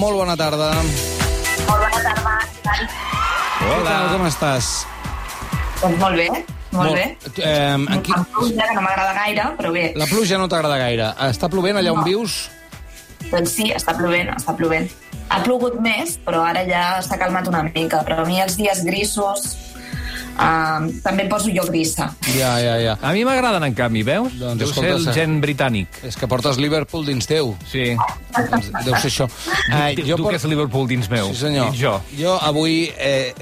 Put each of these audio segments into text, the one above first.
molt bona tarda. Molt bona tarda. Què tal, com estàs? Doncs molt bé, molt, bé. Eh, aquí... Amb pluja, que no m'agrada gaire, però bé. La pluja no t'agrada gaire. Està plovent allà on No. vius? Doncs sí, està plovent, està plovent. Ha plogut més, però ara ja s'ha calmat una mica. Però a mi els dies grisos uh, també em poso jo grisa. Ja, ja, ja. A mi m'agraden, en canvi, veus? Doncs Deu escolta, ser el Sa- gen britànic. És que portes Liverpool dins teu. Sí. Doncs deu ser això. Eh, tu tu que és Liverpool dins meu. Sí, senyor. I jo. Jo avui... Eh,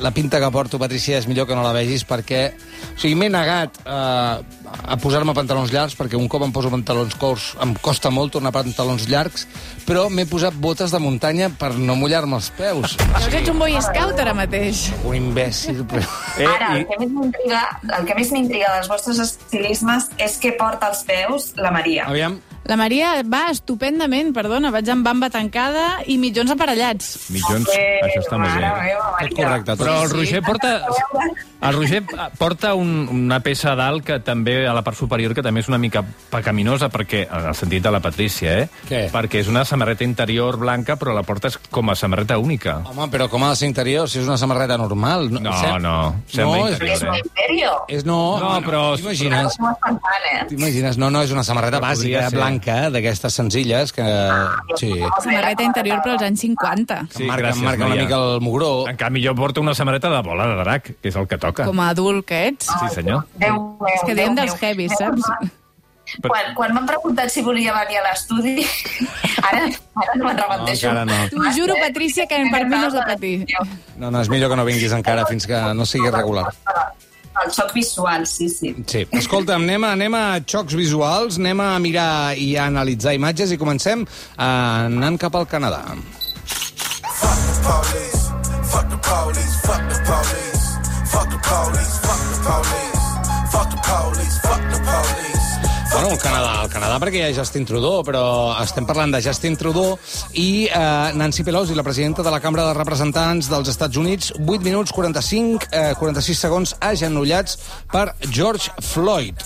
la pinta que porto, Patricia, és millor que no la vegis perquè... O sigui, m'he negat eh, a posar-me pantalons llargs perquè un cop em poso pantalons curts em costa molt tornar pantalons llargs, però m'he posat botes de muntanya per no mullar-me els peus. Llavors ets un boy scout ara mateix. Un imbècil, però... Eh, Ara, i- el que més m'intriga el que més m'intriga dels vostres estilismes és què porta als peus la Maria. Aviam, La Maria va estupendament, perdona, vaig amb bamba tancada i mitjons aparellats. Mitjons, això està molt bé. meva, tot correcte. Tot. Però el. Roger porta... El Roger porta un, una peça a dalt que també, a la part superior, que també és una mica pecaminosa, perquè, en el sentit de la Patrícia, eh? Què? Perquè és una samarreta interior blanca, però la portes com a samarreta única. Home, però com ha de ser interior si és una samarreta normal? No, sem- no, sembla no, és, interior. És imperio. és no, No, però- T'imagines? No eh? T'imagines? No, no, és una samarreta bàsica, ser. Blanca, d'aquestes senzilles, que... Sí, Samarreta interior per als anys 50. que Sí, marca, gràcies, marca una mica el mugró. En canvi, jo porto una samarreta de bola de drac, que és el que toca. Com a adult que ets. Sí, senyor. Déu meu, És que diem dels heavies, Déu saps? meu. Quan, quan m'han preguntat si volia venir a l'estudi, ara, ara no me'n. No, no. T'ho juro, Patrícia, que per mi no és de patir. No, no, és millor que no vinguis encara fins que no sigui regular. El xoc visual, sí, sí. Sí. Escolta'm, anem a, anem a xocs visuals, anem a mirar i a analitzar imatges i comencem eh, anant cap al Canadà. police. Fuck the police. Fuck the police. Fuck the police. Fuck the police. Fuck the police. Fuck the police. Bueno, el Canadà, el Canadà perquè hi ha Justin Trudeau, però estem parlant de Justin Trudeau i eh, Nancy Pelosi, la presidenta de la Cambra de Representants dels Estats Units, 8 minuts 45, eh, 46 segons agenollats per George Floyd.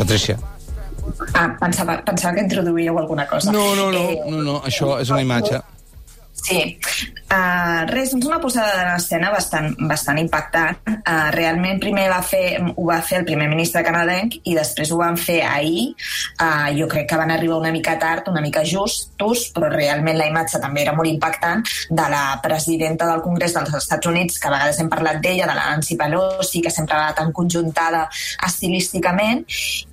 Patricia. Ah, pensava, pensava que introduíeu alguna cosa. No, no, no, Eh, no, no, això és una imatge. Sí. Uh, res, és una posada en escena bastant, bastant impactant. Uh, realment primer va fer, ho va fer el primer ministre canadenc i després ho van fer ahir. Uh, jo crec que van arribar una mica tard, una mica justos, però realment la imatge també era molt impactant de la presidenta del Congrés dels Estats Units, que a vegades hem parlat d'ella, de la Nancy Pelosi, que sempre va tan conjuntada estilísticament,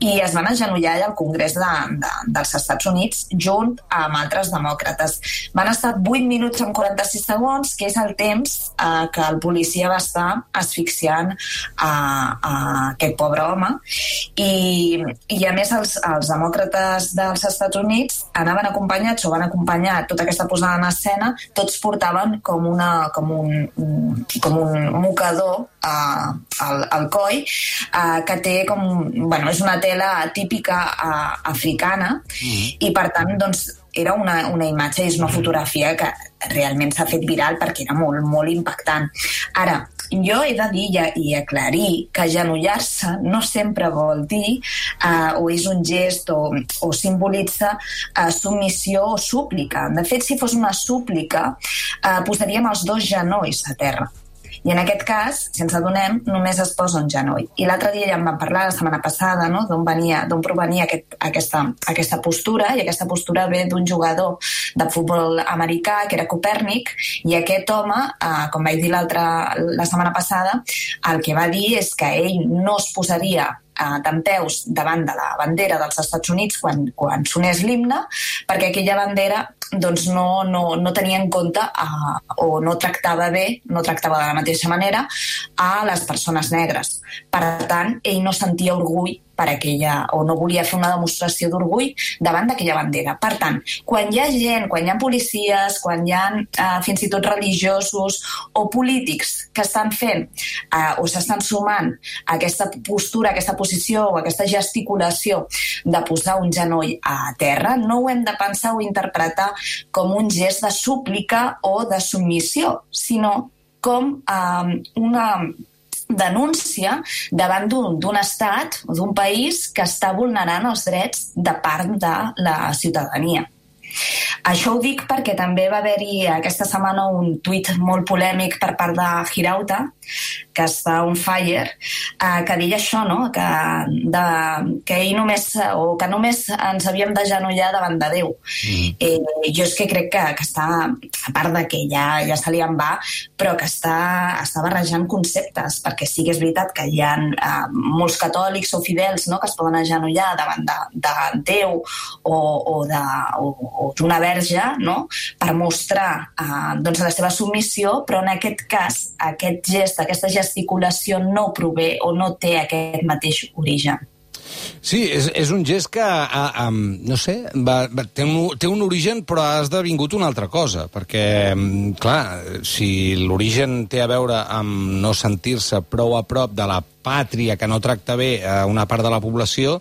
i es van agenollar al Congrés de, de, dels Estats Units junt amb altres demòcrates. Van estar 8 minuts amb 46 segons, que és el temps eh, que el policia va estar asfixiant a, a aquest pobre home. I, i a més, els, els demòcrates dels Estats Units anaven acompanyats o van acompanyar tota aquesta posada en escena, tots portaven com, una, com, un, com un mocador uh, al, al coll uh, que té com... Bueno, és una tela típica uh, africana. I, per tant, doncs, era una, una imatge és una fotografia que realment s'ha fet viral perquè era molt, molt impactant. Ara, jo he de dir i, i aclarir que agenollar-se no sempre vol dir uh, o és un gest o, o simbolitza uh, submissió o súplica. De fet, si fos una súplica, uh, posaríem els dos genolls a terra. I en aquest cas, si ens adonem, només es posa un genoll. I l'altre dia ja en vam parlar, la setmana passada, no? d'on venia, d'on provenia aquest, aquesta, aquesta postura, i aquesta postura ve d'un jugador de futbol americà, que era Copèrnic, i aquest home, eh, com vaig dir l'altra la setmana passada, el que va dir és que ell no es posaria eh, d'en peus davant de la bandera dels Estats Units quan, quan sonés l'himne, perquè aquella bandera doncs no, no, no tenia en compte uh, o no tractava bé, no tractava de la mateixa manera a les persones negres. Per tant, ell no sentia orgull per aquella, o no volia fer una demostració d'orgull davant d'aquella bandera. Per tant, quan hi ha gent, quan hi ha policies, quan hi ha uh, fins i tot religiosos o polítics que estan fent uh, o s'estan sumant a aquesta postura, a aquesta posició o a aquesta gesticulació de posar un genoll a terra, no ho hem de pensar o interpretar com un gest de súplica o de submissió, sinó com eh, una denúncia davant d'un estat o d'un país que està vulnerant els drets de part de la ciutadania. Això ho dic perquè també va haver-hi aquesta setmana un tuit molt polèmic per part de Girauta, que està on fire, eh, que deia això, no? que, de, que ell només, o que només ens havíem d'agenollar davant de Déu. Mm. Eh, jo és que crec que, que està, a part de que ja, ja se li en va, però que està, està barrejant conceptes, perquè sí que és veritat que hi ha eh, molts catòlics o fidels no? que es poden agenollar davant de, de Déu o, o de, o, o d'una verge no? per mostrar eh, doncs la seva submissió, però en aquest cas aquest gest, aquesta gesticulació no prové o no té aquest mateix origen. Sí, és, és un gest que, a, a, no sé, va, va, té, un, té un origen però ha esdevingut una altra cosa, perquè, clar, si l'origen té a veure amb no sentir-se prou a prop de la pàtria que no tracta bé a una part de la població,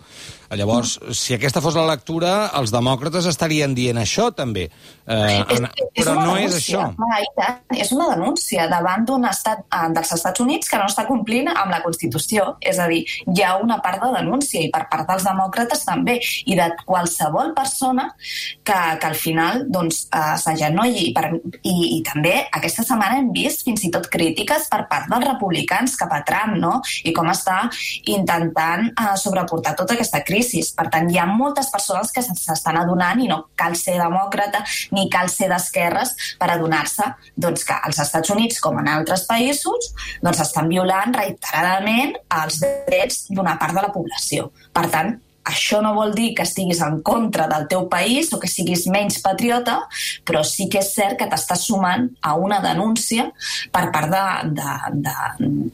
Llavors, si aquesta fos la lectura, els demòcrates estarien dient això, també. Eh, és, és però no és això. Clar, és una denúncia davant d'un estat eh, dels Estats Units que no està complint amb la Constitució. És a dir, hi ha una part de denúncia, i per part dels demòcrates també, i de qualsevol persona que, que al final doncs, eh, s'agenolli. I, per, i, I també aquesta setmana hem vist fins i tot crítiques per part dels republicans cap a Trump, no? I com està intentant eh, sobreportar tota aquesta crisi crisi. Per tant, hi ha moltes persones que s'estan adonant i no cal ser demòcrata ni cal ser d'esquerres per adonar-se doncs, que als Estats Units, com en altres països, doncs estan violant reiteradament els drets d'una part de la població. Per tant, això no vol dir que estiguis en contra del teu país o que siguis menys patriota, però sí que és cert que t'estàs sumant a una denúncia per part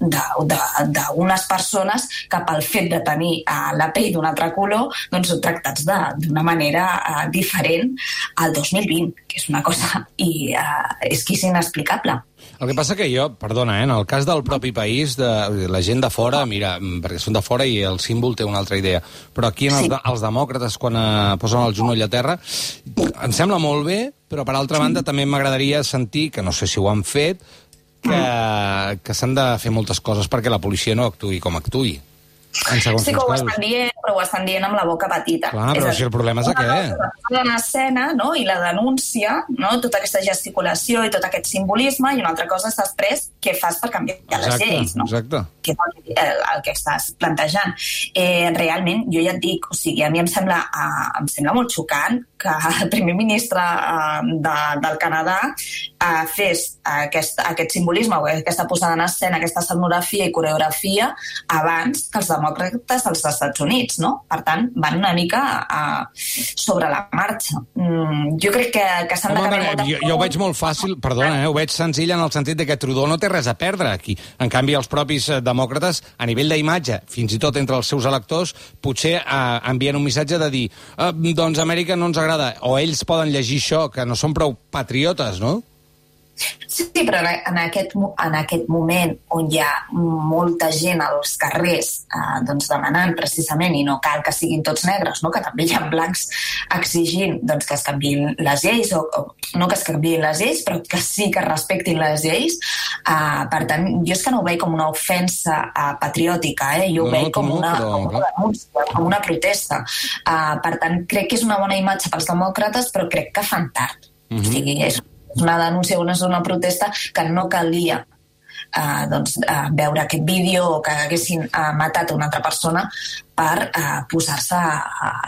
d'unes persones que pel fet de tenir uh, la pell d'un altre color doncs són tractats d'una manera uh, diferent al 2020, que és una cosa i, uh, és que és inexplicable. El que passa que jo, perdona, eh, en el cas del propi país, de la gent de fora, mira, mm, perquè són de fora i el símbol té una altra idea, però aquí en els, sí. els demòcrates, quan eh, posen el genoll a terra, em sembla molt bé, però per altra banda també m'agradaria sentir, que no sé si ho han fet, que, que s'han de fer moltes coses perquè la policia no actui com actui. En sí que ho estan dient, però ho estan dient amb la boca petita. Clar, però és si el problema és aquest. En escena, no?, i la denúncia, no?, tota aquesta gesticulació i tot aquest simbolisme, i una altra cosa és després què fas per canviar exacte, les lleis, no? Exacte. Que és el, el que estàs plantejant. Eh, realment, jo ja et dic, o sigui, a mi em sembla, eh, em sembla molt xocant que el primer ministre eh, de, del Canadà eh, fes aquest, aquest simbolisme o aquesta posada en escena, aquesta escenografia i coreografia abans que els demòcrates dels Estats Units, no? Per tant, van una mica uh, sobre la marxa. Mm, jo crec que, que s'han de canviar jo, jo ho veig molt fàcil, perdona, eh, ho veig senzill en el sentit de que Trudeau no té res a perdre aquí. En canvi, els propis eh, demòcrates, a nivell d'imatge, fins i tot entre els seus electors, potser uh, envien un missatge de dir uh, doncs Amèrica no ens agrada, o ells poden llegir això, que no són prou patriotes, no? Sí, però en aquest, en aquest moment on hi ha molta gent als carrers eh, doncs demanant precisament, i no cal que siguin tots negres, no? que també hi ha blancs exigint doncs, que es canviïn les lleis, o, o no que es canviïn les lleis, però que sí que respectin les lleis. Eh, per tant, jo és que no ho veig com una ofensa eh, patriòtica, eh? jo ho no, veig com, no, una, però... com una denúncia, com una protesta. Eh, per tant, crec que és una bona imatge pels demòcrates, però crec que fan tard. Mm -hmm. O sigui, és una denúncia, una zona protesta que no calia eh, doncs, eh, veure aquest vídeo o que haguessin eh, matat una altra persona per eh, posar-se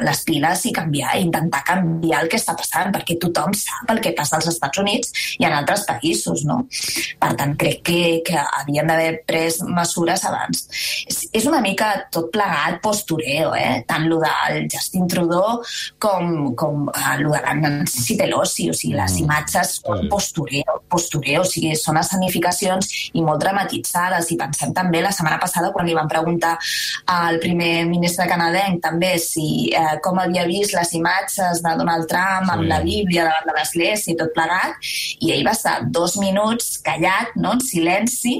les piles i canviar, intentar canviar el que està passant, perquè tothom sap el que passa als Estats Units i en altres països, no? Per tant, crec que, que havien d'haver pres mesures abans. És, és una mica tot plegat postureo, eh? Tant lo del Justin Trudeau com, com eh, lo de la Nancy Pelosi, o sigui, les mm. imatges són postureo, postureo, o sigui, són escenificacions i molt dramatitzades, i pensem també la setmana passada quan li van preguntar al primer ministre canadenc també si eh, com havia vist les imatges de Donald Trump sí. amb la Bíblia davant de l'església i tot plegat, i ell va estar dos minuts callat, no?, en silenci,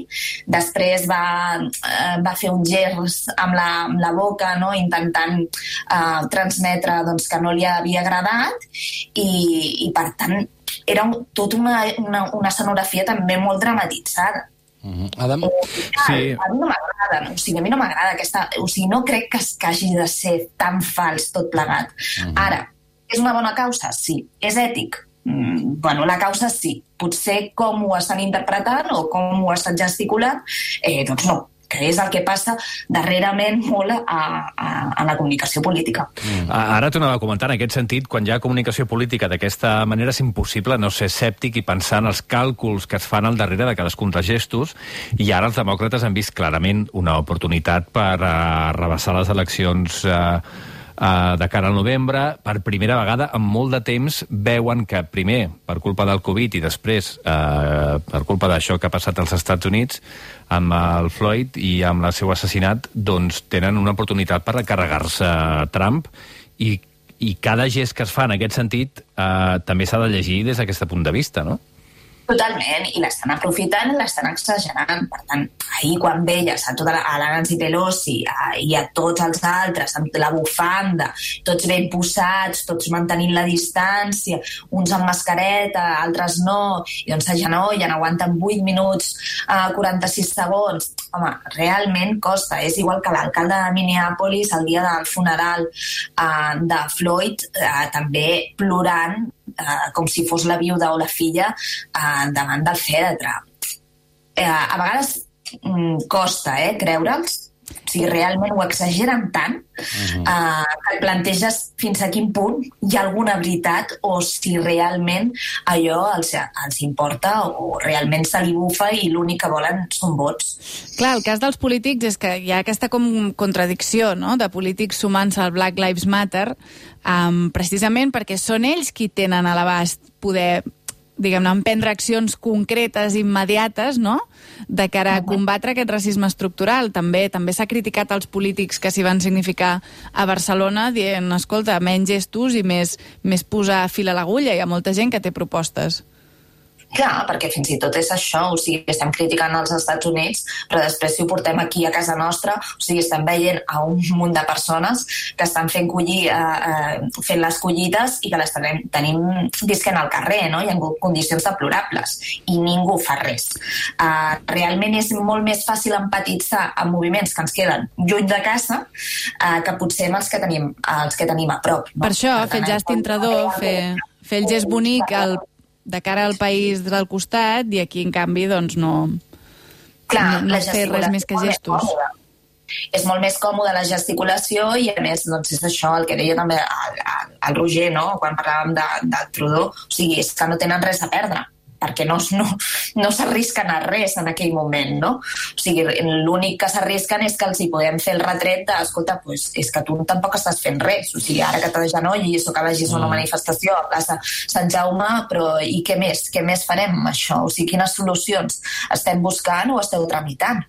després va, eh, va fer un gest amb la, amb la boca, no?, intentant eh, transmetre doncs, que no li havia agradat, i, i per tant era un, tot una, una, una escenografia també molt dramatitzada Mhm. Adam? Sí. A mi no m'agrada, no? o sigui, a mi no m'agrada aquesta... O sigui, no crec que, es- que hagi de ser tan fals tot plegat. Ara, és una bona causa? Sí. És ètic? Mm, bueno, la causa sí. Potser com ho estan interpretant o com ho estan gesticulant, eh, doncs no que és el que passa darrerament molt a, a, a la comunicació política. A- Ara t'ho anava a comentar, en aquest sentit, quan hi ha comunicació política d'aquesta manera és impossible no ser escèptic i pensar en els càlculs que es fan al darrere de cadascun dels gestos i ara els demòcrates han vist clarament una oportunitat per uh, rebassar les eleccions uh, uh, de cara al novembre. Per primera vegada en molt de temps veuen que primer per culpa del Covid i després uh, per culpa d'això que ha passat als Estats Units amb el Floyd i amb el seu assassinat, doncs tenen una oportunitat per carregar-se Trump i, i cada gest que es fa en aquest sentit eh, també s'ha de llegir des d'aquest punt de vista, no? Totalment, i l'estan aprofitant i l'estan exagerant. Per tant, ahir quan veies a, tota la, a la Nancy Pelosi a, i a tots els altres amb la bufanda, tots ben posats, tots mantenint la distància, uns amb mascareta, altres no, i doncs s'agenollen, aguanten 8 minuts, uh, 46 segons. Home, realment costa. És igual que l'alcalde de Minneapolis el dia del funeral uh, de Floyd, uh, també plorant eh, com si fos la viuda o la filla eh, davant del fèretre. Eh, a vegades mm, costa eh, creure'ls, o sigui, realment ho exageren tant eh, que et planteges fins a quin punt hi ha alguna veritat o si realment allò els, els importa o realment se li bufa i l'únic que volen són vots. Clar, el cas dels polítics és que hi ha aquesta com contradicció no? de polítics sumant-se al Black Lives Matter um, precisament perquè són ells qui tenen a l'abast poder diguem-ne, emprendre accions concretes, immediates, no?, de cara a combatre aquest racisme estructural. També també s'ha criticat als polítics que s'hi van significar a Barcelona dient, escolta, menys gestos i més, més posar fil a l'agulla. Hi ha molta gent que té propostes. Clar, perquè fins i tot és això, o sigui, estem criticant els Estats Units, però després si ho portem aquí a casa nostra, o sigui, estem veient a un munt de persones que estan fent collir, eh, eh, fent les collites i que les tenim, tenim visquent al carrer, no? Hi ha condicions deplorables i ningú fa res. Eh, realment és molt més fàcil empatitzar amb moviments que ens queden lluny de casa eh, que potser amb els que tenim, els que tenim a prop. No? Per això, Per fer el tant, Justin Trudeau, fer, fer el gest bonic al, de cara al país del costat i aquí, en canvi, doncs no, Clar, no, no fer res més que gestos. És molt més còmode la gesticulació i, a més, doncs, és això el que deia també el, el, el Roger, no?, quan parlàvem de, del Trudeau. O sigui, és que no tenen res a perdre perquè no, no, no s'arrisquen a res en aquell moment, no? O sigui, l'únic que s'arrisquen és que els hi podem fer el retret de, escolta, pues, és que tu tampoc estàs fent res, o sigui, ara que t'agenollis o que vagis a una manifestació a plaça Sant Jaume, però i què més? Què més farem amb això? O sigui, quines solucions estem buscant o esteu tramitant?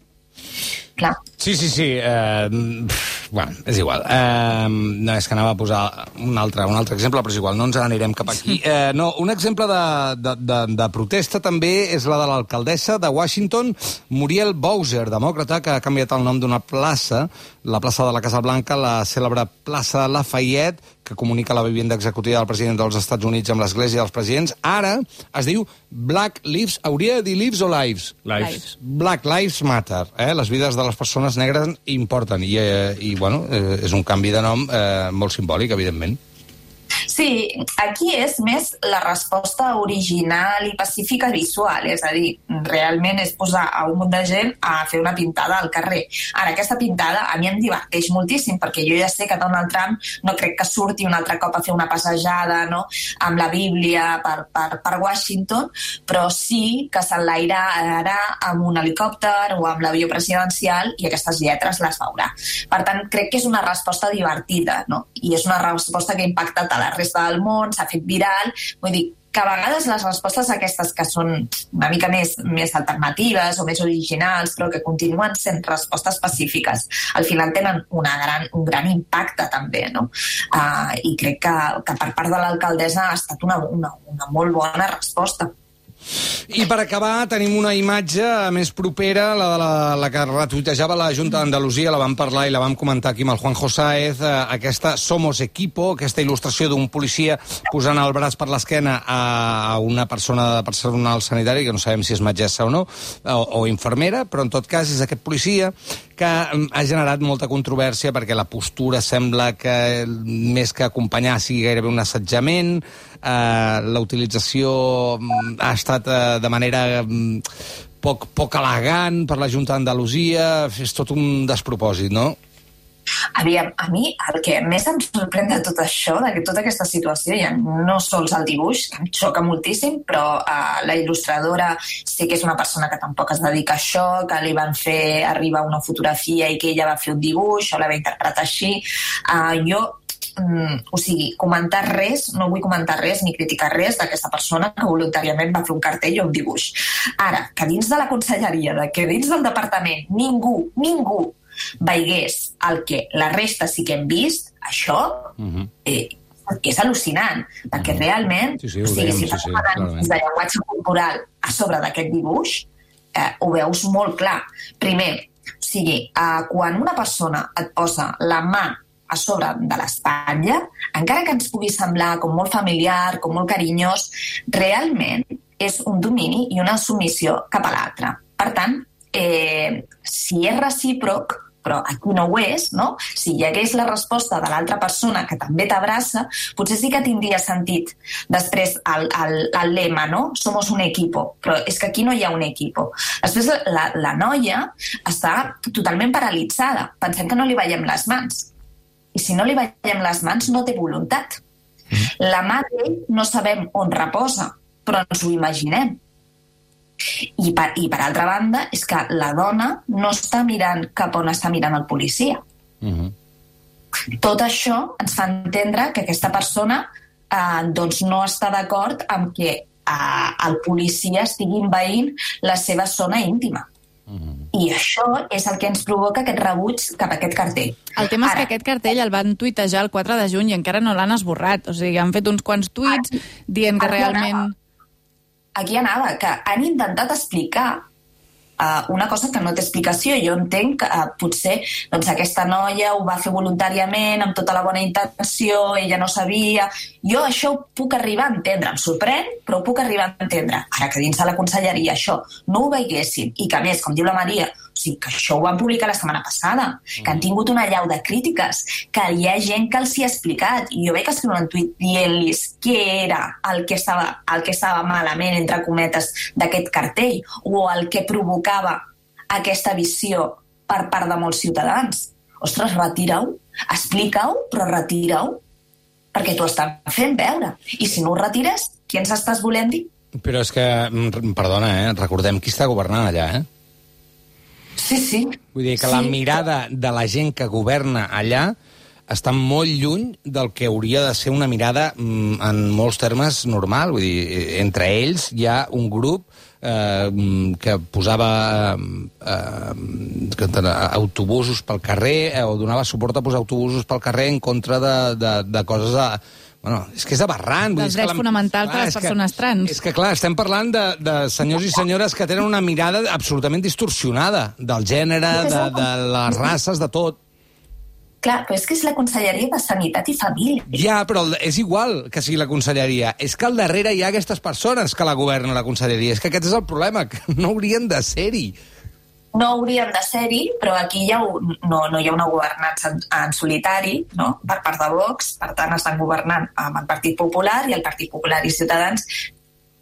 Clar. Sí, sí, sí. Pff, bueno, és igual. Eh, no, és que anava a posar un altre, un altre exemple, però és igual, no ens n'anirem cap aquí. Eh, no, un exemple de, de, de, de protesta també és la de l'alcaldessa de Washington, Muriel Bowser, demòcrata, que ha canviat el nom d'una plaça, la plaça de la Casa Blanca, la cèlebre plaça Lafayette, que comunica la vivenda executiva del president dels Estats Units amb l'Església dels Presidents. Ara es diu Black Lives, hauria de dir Lives o Lives? Lives. Black Lives Matter, eh? les vides de les persones negres importen i, eh, i bueno, eh, és un canvi de nom eh, molt simbòlic, evidentment. Sí, aquí és més la resposta original i pacífica visual, és a dir, realment és posar a un munt de gent a fer una pintada al carrer. Ara, aquesta pintada a mi em diverteix moltíssim, perquè jo ja sé que Donald Trump no crec que surti un altre cop a fer una passejada no? amb la Bíblia per, per, per Washington, però sí que s'enlairarà amb un helicòpter o amb l'avió presidencial i aquestes lletres les veurà. Per tant, crec que és una resposta divertida, no? I és una resposta que ha impactat a la resta del món, s'ha fet viral, vull dir, que a vegades les respostes aquestes que són una mica més, més alternatives o més originals, però que continuen sent respostes pacífiques, al final tenen una gran, un gran impacte també, no? Uh, I crec que, que per part de l'alcaldessa ha estat una, una, una molt bona resposta. I per acabar, tenim una imatge més propera, la de la, la que retuitejava la Junta d'Andalusia, la vam parlar i la vam comentar aquí amb el Juanjo Sáez, eh, aquesta Somos Equipo, aquesta il·lustració d'un policia posant el braç per l'esquena a una persona de personal sanitari, que no sabem si és metgessa o no, o, o infermera, però en tot cas és aquest policia que mm, ha generat molta controvèrsia perquè la postura sembla que més que acompanyar sigui gairebé un assetjament, eh, la utilització mm, ha estat eh, de manera mm, poc, poc elegant per la Junta d'Andalusia, és tot un despropòsit, no? Aviam, a mi el que més em sorprèn de tot això, de tota aquesta situació, ja no sols el dibuix, que em xoca moltíssim, però uh, la il·lustradora sé que és una persona que tampoc es dedica a això, que li van fer arribar una fotografia i que ella va fer un dibuix o la va interpretar així. Uh, jo mm, o sigui, comentar res, no vull comentar res ni criticar res d'aquesta persona que voluntàriament va fer un cartell o un dibuix. Ara, que dins de la conselleria, que dins del departament ningú, ningú veigués el que la resta sí que hem vist, això uh -huh. eh, que és al·lucinant, perquè realment, Sí, sí, o sigui, si sí, vas sí, parlant clarament. de llenguatge corporal a sobre d'aquest dibuix, eh, ho veus molt clar. Primer, o sigui, eh, quan una persona et posa la mà a sobre de l'espatlla, encara que ens pugui semblar com molt familiar, com molt carinyós, realment és un domini i una submissió cap a l'altre. Per tant, eh, si és recíproc, però aquí no ho és, no? Si hi hagués la resposta de l'altra persona que també t'abraça, potser sí que tindria sentit després el, el, el lema, no? Somos un equipo, però és que aquí no hi ha un equipo. Després la, la noia està totalment paralitzada. Pensem que no li veiem les mans. I si no li veiem les mans, no té voluntat. La mà d'ell no sabem on reposa, però ens ho imaginem. I per, I per altra banda, és que la dona no està mirant cap on està mirant el policia. Uh -huh. Tot això ens fa entendre que aquesta persona eh, doncs no està d'acord amb que eh, el policia estigui envaint la seva zona íntima. -huh. I això és el que ens provoca aquest rebuig cap a aquest cartell. El tema és Ara, que aquest cartell el van tuitejar el 4 de juny i encara no l'han esborrat. O sigui, han fet uns quants tuits dient que realment... aquí anava, que han intentat explicar uh, una cosa que no té explicació. Jo entenc que uh, potser doncs, aquesta noia ho va fer voluntàriament, amb tota la bona intenció, ella no sabia... Jo això ho puc arribar a entendre, em sorprèn, però ho puc arribar a entendre. Ara que dins de la conselleria això no ho veiessin, i que a més, com diu la Maria, sigui, que això ho van publicar la setmana passada, que han tingut una llau de crítiques, que hi ha gent que els hi ha explicat, i jo vaig escriure un tuit dient-los què era el que, estava, el que estava malament, entre cometes, d'aquest cartell, o el que provocava aquesta visió per part de molts ciutadans. Ostres, retira-ho, explica-ho, però retira-ho, perquè t'ho estan fent veure. I si no ho retires, qui ens estàs volent dir? Però és que, mm, perdona, eh? recordem qui està governant allà, eh? Sí, sí. Vull dir que sí, la mirada de la gent que governa allà està molt lluny del que hauria de ser una mirada mm, en molts termes normal. Vull dir, eh, entre ells hi ha un grup eh, mm, que posava eh, eh, que autobusos pel carrer eh, o donava suport a posar autobusos pel carrer en contra de, de, de coses... A, Bueno, és que és aberrant. Dels drets fonamentals de les que- persones trans. És que, clar, estem parlant de, de senyors i senyores que tenen una mirada absolutament distorsionada del gènere, de, de les races, de tot. Clar, però és que és la Conselleria de Sanitat i Família. Ja, però és igual que sigui la conselleria. És que al darrere hi ha aquestes persones que la governen, la conselleria. És que aquest és el problema, que no haurien de ser-hi. No hauríem de ser-hi, però aquí hi ha un, no, no hi ha una governança en, en solitari no? per part de Vox, per tant estan governant amb el Partit Popular i el Partit Popular i Ciutadans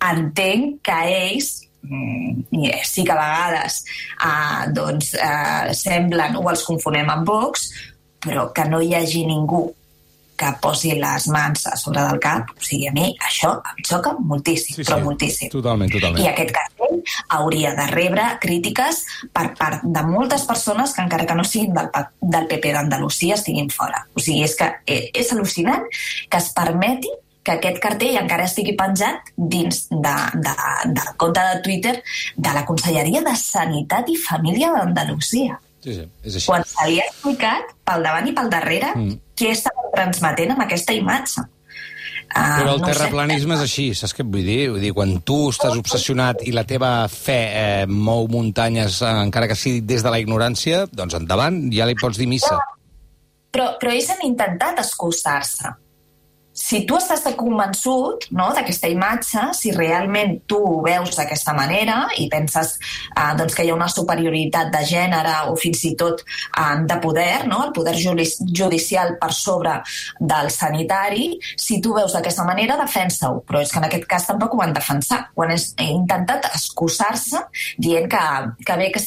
entenc que ells mm, sí que a vegades eh, doncs, eh, semblen o els confonem amb Vox, però que no hi hagi ningú que posi les mans a sobre del cap, o sigui, a mi això em xoca moltíssim, sí, però moltíssim. Totalment, totalment. I aquest cartell hauria de rebre crítiques per part de moltes persones que encara que no siguin del, del PP d'Andalusia estiguin fora. O sigui, és que eh, és al·lucinant que es permeti que aquest cartell encara estigui penjat dins de, de, del compte de Twitter de la Conselleria de Sanitat i Família d'Andalusia. Sí, sí, és així. Quan se li ha explicat pel davant i pel darrere mm. què estava transmetent amb aquesta imatge. Uh, Però el no ho sé. terraplanisme és així, saps què et vull dir? Vull dir, quan tu estàs obsessionat i la teva fe eh, mou muntanyes, eh, encara que sigui des de la ignorància, doncs endavant, ja li pots dir missa. Però, però ells han intentat excusar-se. Si tu estàs convençut no, d'aquesta imatge, si realment tu ho veus d'aquesta manera i penses eh, doncs que hi ha una superioritat de gènere o fins i tot eh, de poder, no, el poder judicial per sobre del sanitari, si tu veus d'aquesta manera, defensa-ho. Però és que en aquest cas tampoc ho van defensar. Ho han es- intentat excusar-se dient que, que bé, que,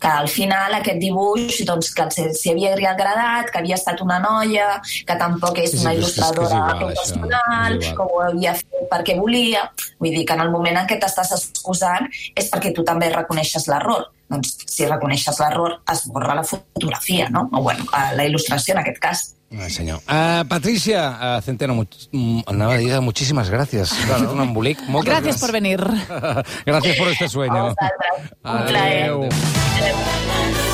que al final aquest dibuix doncs, que els, si havia agradat, que havia estat una noia, que tampoc és Sí, sí, una és és és il·lustradora això, professional, que ho havia fet perquè volia. Vull dir que en el moment en què t'estàs excusant és perquè tu també reconeixes l'error. Doncs si reconeixes l'error, es borra la fotografia, no? O, bueno, eh, la il·lustració en aquest cas. Ai, senyor. Uh, Patricia uh, Centeno, much, mm, anava a dir muchísimas gracias. Fet un embolic. Moltes Gracias por venir. gracias por este sueño. Un plaer. Adéu. Adéu.